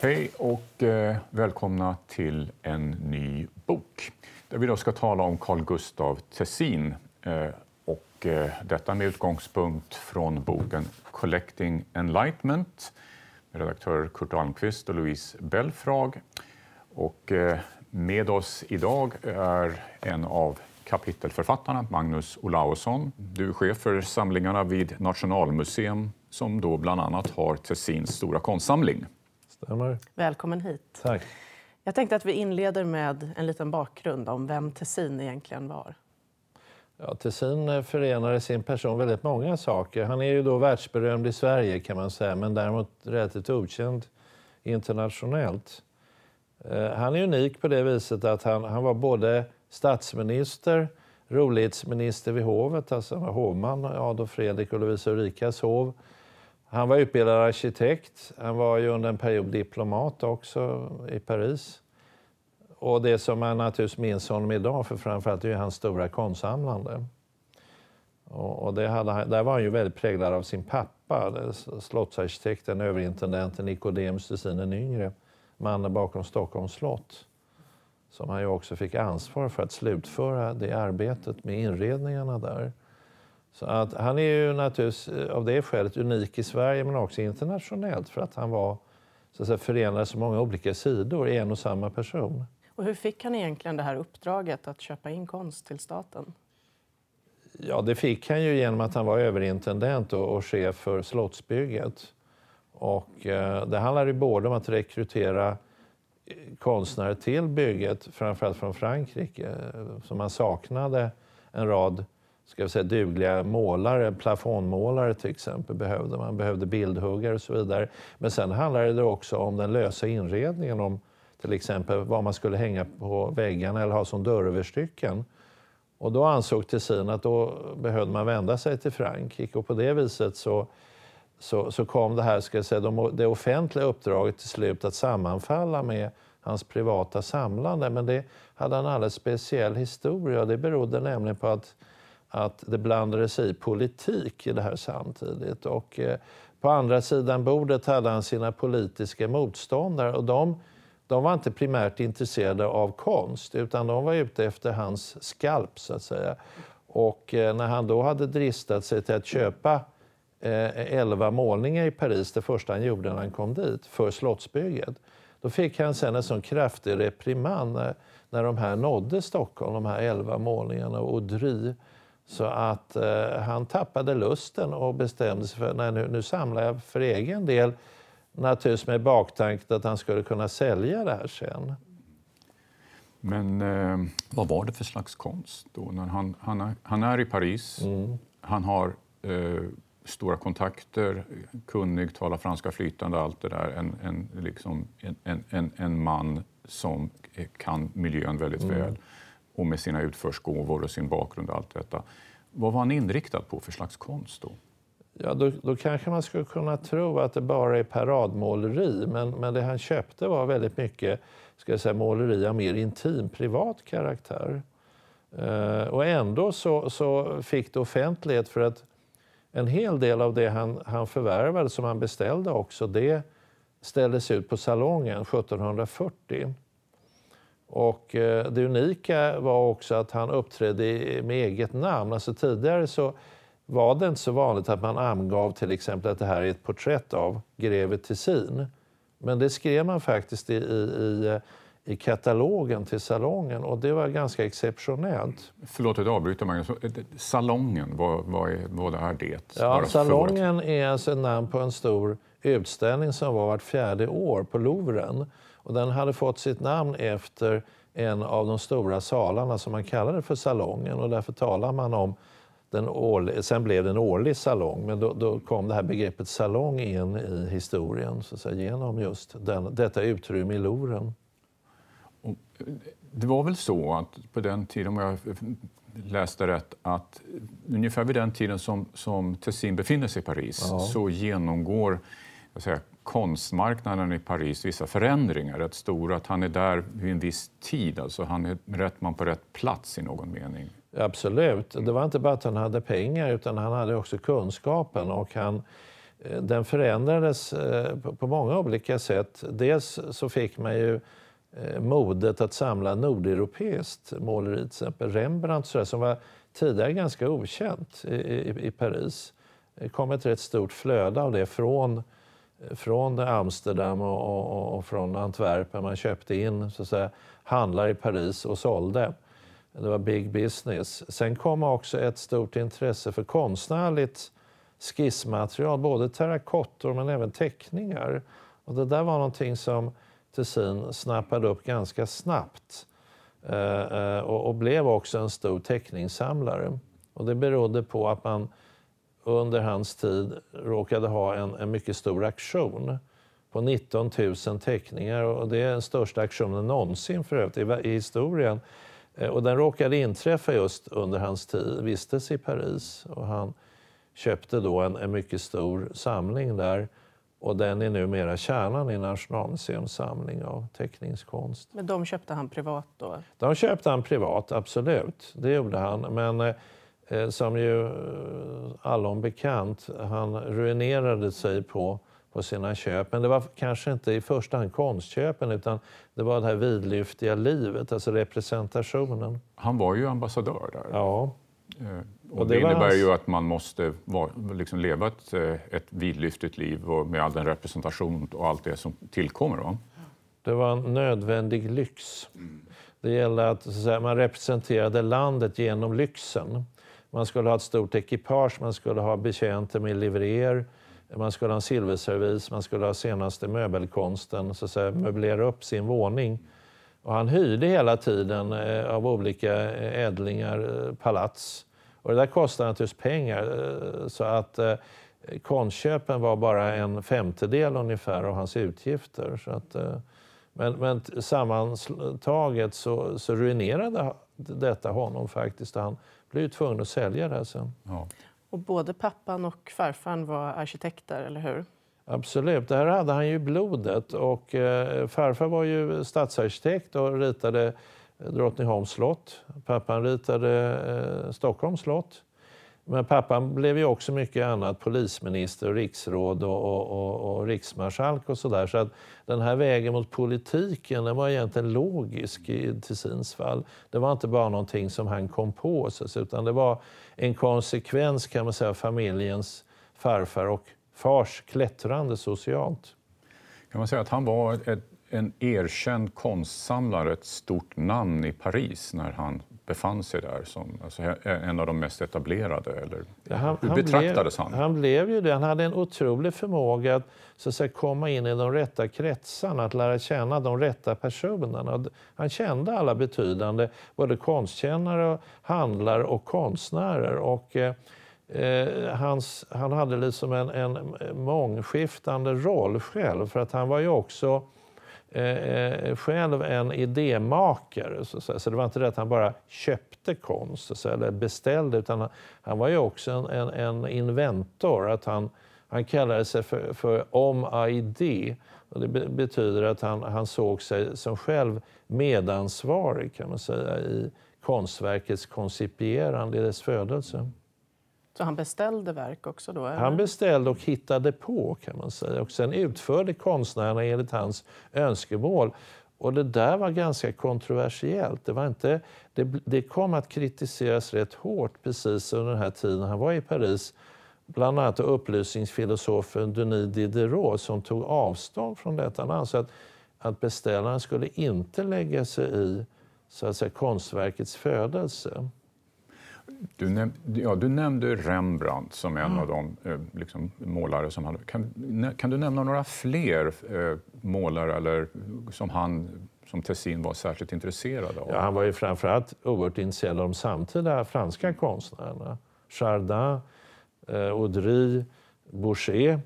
Hej och eh, välkomna till en ny bok där vi då ska tala om Carl Gustaf Tessin eh, och eh, detta med utgångspunkt från boken Collecting Enlightenment med redaktör Kurt Almqvist och Louise Belfrag. Och eh, med oss idag är en av kapitelförfattarna, Magnus Olausson. Du är chef för samlingarna vid Nationalmuseum som då bland annat har Tessins stora konstsamling. Stämmer. Välkommen hit. Tack. Jag tänkte att vi inleder med en liten bakgrund om vem Tessin egentligen var. Ja, Tessin förenar i sin person väldigt många saker. Han är ju då världsberömd i Sverige kan man säga, men däremot relativt okänd internationellt. Eh, han är unik på det viset att han, han var både statsminister, rolighetsminister vid hovet, alltså han var hovman Adolf Fredrik och Lovisa Ulrikas hov. Han var utbildad arkitekt. Han var ju under en period diplomat också i Paris. Och det som man naturligtvis minns honom idag för framförallt är ju hans stora konstsamlande. Och, och det hade, där var han ju väldigt präglad av sin pappa, slottsarkitekten, överintendenten Nicodemus Tessin den yngre, mannen bakom Stockholms slott. Som han ju också fick ansvar för att slutföra det arbetet med inredningarna där. Så att han är ju naturligtvis eh, av det skälet unik i Sverige men också internationellt för att han var så att säga, förenade så många olika sidor i en och samma person. Och hur fick han egentligen det här uppdraget att köpa in konst till staten? Ja, det fick han ju genom att han var överintendent och, och chef för Slottsbygget. Och, eh, det handlade både om att rekrytera eh, konstnärer till bygget, framförallt från Frankrike, som man saknade en rad ska vi säga, dugliga målare, plafondmålare till exempel behövde man. behövde bildhuggare och så vidare. Men sen handlade det också om den lösa inredningen, om till exempel vad man skulle hänga på väggarna eller ha som dörröverstycken. Och då ansåg Tessin att då behövde man vända sig till Frankrike och på det viset så, så, så kom det här, ska jag säga, det offentliga uppdraget till slut att sammanfalla med hans privata samlande. Men det hade en alldeles speciell historia. Det berodde nämligen på att att det blandade sig i politik i det här samtidigt. Och eh, på andra sidan bordet hade han sina politiska motståndare och de, de var inte primärt intresserade av konst utan de var ute efter hans skalp så att säga. Och eh, när han då hade dristat sig till att köpa eh, elva målningar i Paris, det första han gjorde när han kom dit, för slottsbygget, då fick han sen en sån kraftig reprimand när, när de här nådde Stockholm, de här elva målningarna, och Dry så att eh, han tappade lusten och bestämde sig för att nu, nu samlar jag för egen del. Naturligtvis med baktanken att han skulle kunna sälja det här sen. Men eh, vad var det för slags konst då? När han, han, är, han är i Paris, mm. han har eh, stora kontakter, kunnig, talar franska flytande, allt det där. En, en, liksom, en, en, en man som kan miljön väldigt mm. väl och med sina utförsgåvor och sin bakgrund och allt detta. Vad var han inriktad på för slags konst då? Ja, då, då kanske man skulle kunna tro att det bara är paradmåleri, men, men det han köpte var väldigt mycket ska jag säga, måleri av mer intim, privat karaktär. Eh, och ändå så, så fick det offentlighet för att en hel del av det han, han förvärvade, som han beställde också, det ställdes ut på Salongen 1740. Och eh, det unika var också att han uppträdde med eget namn. Alltså tidigare så var det inte så vanligt att man angav till exempel att det här är ett porträtt av greve Tessin. Men det skrev man faktiskt i, i, i katalogen till salongen och det var ganska exceptionellt. Förlåt att jag avbryter Magnus. Salongen, vad, vad, är, vad är det? Ja, salongen är alltså namn på en stor utställning som var vart fjärde år på Louvren. Och den hade fått sitt namn efter en av de stora salarna som man kallade för salongen och därför talar man om den årlig, sen blev det en årlig salong, men då, då, kom det här begreppet salong in i historien så att säga, genom just den, detta utrymme i Louvren. det var väl så att på den tiden, om jag läste rätt, att ungefär vid den tiden som, som Tessin befinner sig i Paris ja. så genomgår jag säga, konstmarknaden i Paris vissa förändringar, rätt stora. Att han är där vid en viss tid, alltså han är rätt man på rätt plats i någon mening. Absolut. Det var inte bara att han hade pengar utan han hade också kunskapen och han, eh, den förändrades eh, på många olika sätt. Dels så fick man ju eh, modet att samla nordeuropeiskt måleri, till exempel Rembrandt som var tidigare ganska okänt i, i, i Paris. Det kom ett rätt stort flöde av det från från Amsterdam och, och, och, från Antwerpen. Man köpte in så att säga, handlar i Paris och sålde. Det var big business. Sen kom också ett stort intresse för konstnärligt skissmaterial, både terrakottor men även teckningar. Och det där var någonting som Tessin snappade upp ganska snabbt eh, eh och, och, blev också en stor teckningssamlare. Och det berodde på att man under hans tid råkade ha en, en mycket stor aktion på 19 000 teckningar. Och det är den största aktionen någonsin för övrigt i, i historien. Eh, och den råkade inträffa just under hans tid, vistelse i Paris. Och han köpte då en, en mycket stor samling där. Och den är numera kärnan i Nationalmuseums samling av teckningskonst. Men de köpte han privat då? De köpte han privat, absolut. Det gjorde han. Men Eh, som ju eh, allom bekant, han ruinerade sig på, på sina köp. Men det var kanske inte i första hand konstköpen utan det var det här vidlyftiga livet, alltså representationen. Han var ju ambassadör där. Ja. Eh, och, och det, det innebär hans... ju att man måste vara, liksom leva ett, ett vidlyftigt liv och med all den representation och allt det som tillkommer. Va? Det var en nödvändig lyx. Det gällde att, att säga, man representerade landet genom lyxen. Man skulle ha ett stort ekipage, man skulle ha betjänter med livréer, man skulle ha en silverservis, man skulle ha senaste möbelkonsten, så att säga, möblera upp sin våning. Och han hyrde hela tiden eh, av olika eh, ädlingar eh, palats. Och det där kostade naturligtvis pengar. Eh, så att eh, konstköpen var bara en femtedel ungefär av hans utgifter. Så att, men, men sammantaget så, så ruinerade detta honom faktiskt. Han blev tvungen att sälja det sen. Ja. Och både pappan och farfan var arkitekter, eller hur? Absolut, det här hade han ju blodet. Och, eh, farfar var ju stadsarkitekt och ritade Drottningholms slott. Pappan ritade eh, Stockholms slott. Men pappan blev ju också mycket annat, polisminister, riksråd och, och, och, och riksmarskalk och sådär. Så att den här vägen mot politiken den var egentligen logisk i Tessins fall. Det var inte bara någonting som han kom på, utan det var en konsekvens kan man säga familjens farfar och fars klättrande socialt. Kan man säga att han var ett, en erkänd konstsamlare, ett stort namn i Paris när han befann sig där som alltså, en av de mest etablerade? Eller, ja, han, hur betraktades han, blev, han? Han blev ju det. Han hade en otrolig förmåga att, så att säga, komma in i de rätta kretsarna, att lära känna de rätta personerna. Han kände alla betydande, både konstkännare, handlare och konstnärer. Och, eh, eh, hans, han hade liksom en, en mångskiftande roll själv, för att han var ju också Eh, eh själv en idémakare. Så, så, så, det var inte det att han bara köpte konst så, eller beställde, utan han, han var ju också en, en, en, inventor. Att han, han kallade sig för, för om idé. Och det betyder att han, han såg sig som själv medansvarig kan man säga i konstverkets koncipierande, i dess födelse. Så han beställde verk också då? Eller? Han beställde och hittade på kan man säga. Och sen utförde konstnärerna enligt hans önskemål. Och det där var ganska kontroversiellt. Det, var inte, det, det kom att kritiseras rätt hårt precis under den här tiden han var i Paris. Bland annat upplysningsfilosofen Denis Diderot som tog avstånd från detta. Han ansåg att, att beställaren skulle inte lägga sig i så att säga, konstverkets födelse. Du, näm ja, du nämnde Rembrandt som en mm. av de eh, liksom, målare som hade... Kan, kan, du nämna några fler eh, målare eller, som han som Tessin var särskilt intresserad av? Ja, han var ju framförallt oerhört intresserad av de samtida franska konstnärerna. Chardin, eh, Audry, Boucher.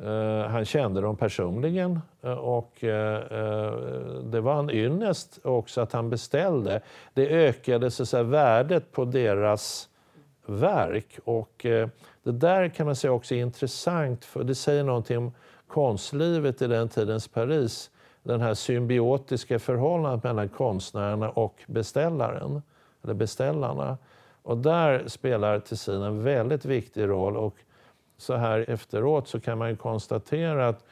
Eh, han kände dem personligen och eh, eh, det var en ynnest också att han beställde. Det ökade så att säga, värdet på deras verk. Och, eh, det där kan man säga också är intressant, för det säger någonting om konstlivet i den tidens Paris. Den här symbiotiska förhållandet mellan konstnärerna och beställaren, eller beställarna. Och där spelar Tessin en väldigt viktig roll. Och så här efteråt så kan man konstatera att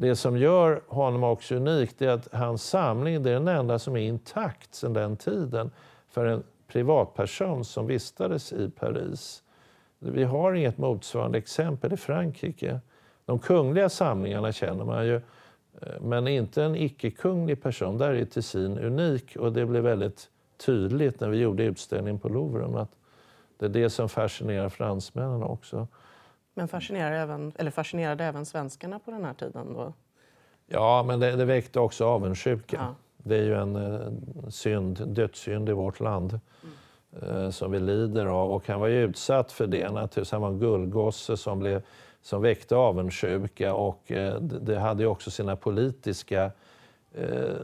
det som gör honom också unik är att hans samling är den enda som är intakt sedan den tiden för en privatperson som vistades i Paris. Vi har inget motsvarande exempel i Frankrike. De kungliga samlingarna känner man ju, eh, men inte en icke-kunglig person. Där är Tessin unik och det blev väldigt tydligt när vi gjorde utställningen på Louvren att det är det som fascinerar fransmännen också. Men fascinerade även, eller fascinerade även svenskarna på den här tiden? Då? Ja, men det, det väckte också avundsjuka. Ja. Det är ju en eh, synd, dödssynd i vårt land eh, som vi lider av. Och han var ju utsatt för det naturligtvis. Han var en gullgosse som, blev, som väckte avundsjuka och eh, det, det hade ju också sina politiska eh,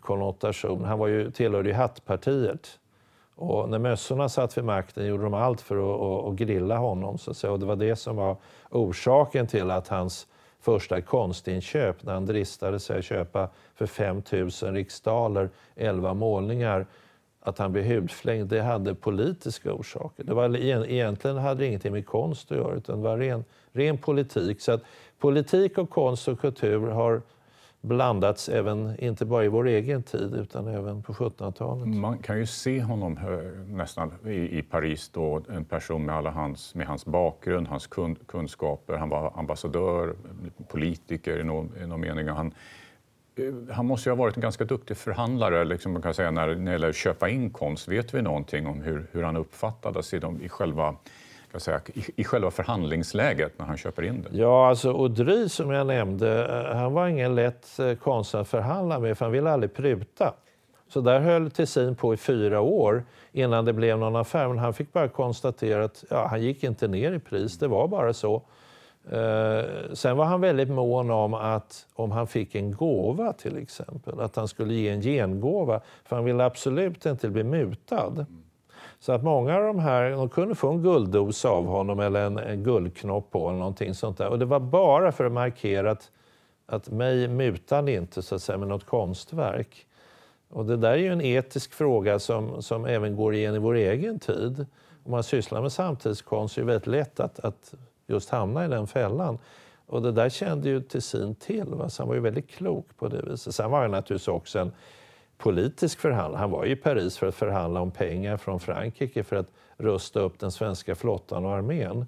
konnotationer. Han var ju, tillhörde ju hattpartiet. Och när mössorna satt vid makten gjorde de allt för att, att, att grilla honom. Så att säga. Och det var det som var orsaken till att hans första konstinköp, när han dristade sig att köpa för 5 000 riksdaler 11 målningar, att han blev hudflängd, det hade politiska orsaker. Det var, egentligen hade det ingenting med konst att göra, utan det var ren, ren politik. Så att politik och konst och kultur har blandats även, inte bara i vår egen tid, utan även på 1700-talet. Man kan ju se honom eh, nästan i, i Paris då, en person med alla hans, med hans bakgrund, hans kunskaper. Han var ambassadör, politiker i någon, i någon mening. Han, eh, han måste ju ha varit en ganska duktig förhandlare liksom man kan säga, när, när det gäller att köpa in konst. Vet vi någonting om hur, hur han uppfattades i, de, i själva jag säga, i, i själva förhandlingsläget när han köper in det? Ja, alltså Audry som jag nämnde, eh, han var ingen lätt eh, konstnär att förhandla med för han ville aldrig pruta. Så där höll Tessin på i fyra år innan det blev någon affär. Men han fick bara konstatera att ja, han gick inte ner i pris, det var bara så. Eh, sen var han väldigt mån om att om han fick en gåva till exempel, att han skulle ge en gengåva. För han ville absolut inte bli mutad. Så att många av de här de kunde få en gulddos av honom eller en, en guldknopp på eller någonting sånt där. Och det var bara för att markera att, att mig mutar ni inte så att säga, med något konstverk. Och det där är ju en etisk fråga som, som även går igen i vår egen tid. Om man sysslar med samtidskonst är det väldigt lätt att, att just hamna i den fällan. Och det där kände ju Tessin till, va? så han var ju väldigt klok på det viset. Sen var han naturligtvis också en politisk förhandlare. Han var i Paris för att förhandla om pengar från Frankrike för att rusta upp den svenska flottan och armén.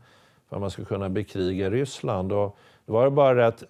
För att man skulle kunna bekriga Ryssland. Och det var bara att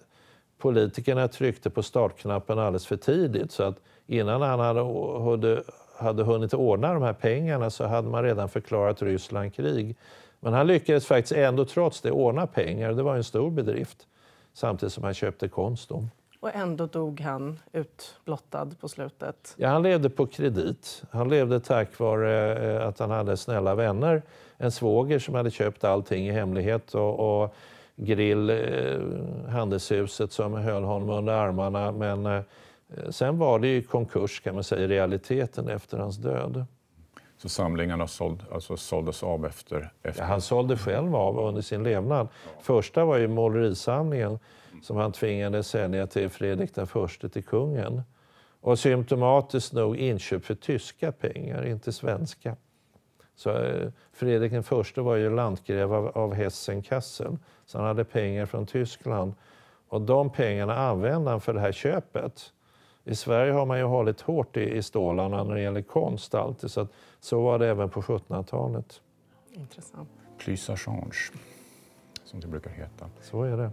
politikerna tryckte på startknappen alldeles för tidigt. Så att innan han hade, hade hunnit ordna de här pengarna så hade man redan förklarat Ryssland krig. Men han lyckades faktiskt ändå trots det ordna pengar. Det var en stor bedrift. Samtidigt som han köpte konst. Då. Och ändå dog han utblottad på slutet. Ja, han levde på kredit. Han levde tack vare eh, att han hade snälla vänner. En svåger som hade köpt allting i hemlighet och, och Grill, eh, handelshuset, som höll honom under armarna. Men eh, sen var det ju konkurs kan man säga i realiteten efter hans död. Så samlingarna såld, alltså såldes av efter? efter... Ja, han sålde själv av under sin levnad. Första var ju målerisamlingen som han tvingades sälja till Fredrik den förste, till kungen. Och symptomatiskt nog inköp för tyska pengar, inte svenska. Så eh, Fredrik den förste var ju landgrev av, av Hessen-Kassel, så han hade pengar från Tyskland. Och de pengarna använde han för det här köpet. I Sverige har man ju hållit hårt i, i stålarna när det gäller konst alltid, så, att, så var det även på 1700-talet. Intressant. Plus change, som det brukar heta. Så är det.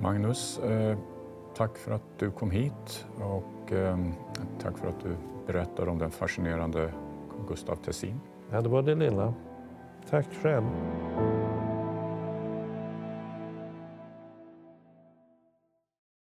Magnus, eh, tack för att du kom hit och ehm, tack för att du berättade om den fascinerande Gustav Tessin. Ja, det var det lilla. Tack själv.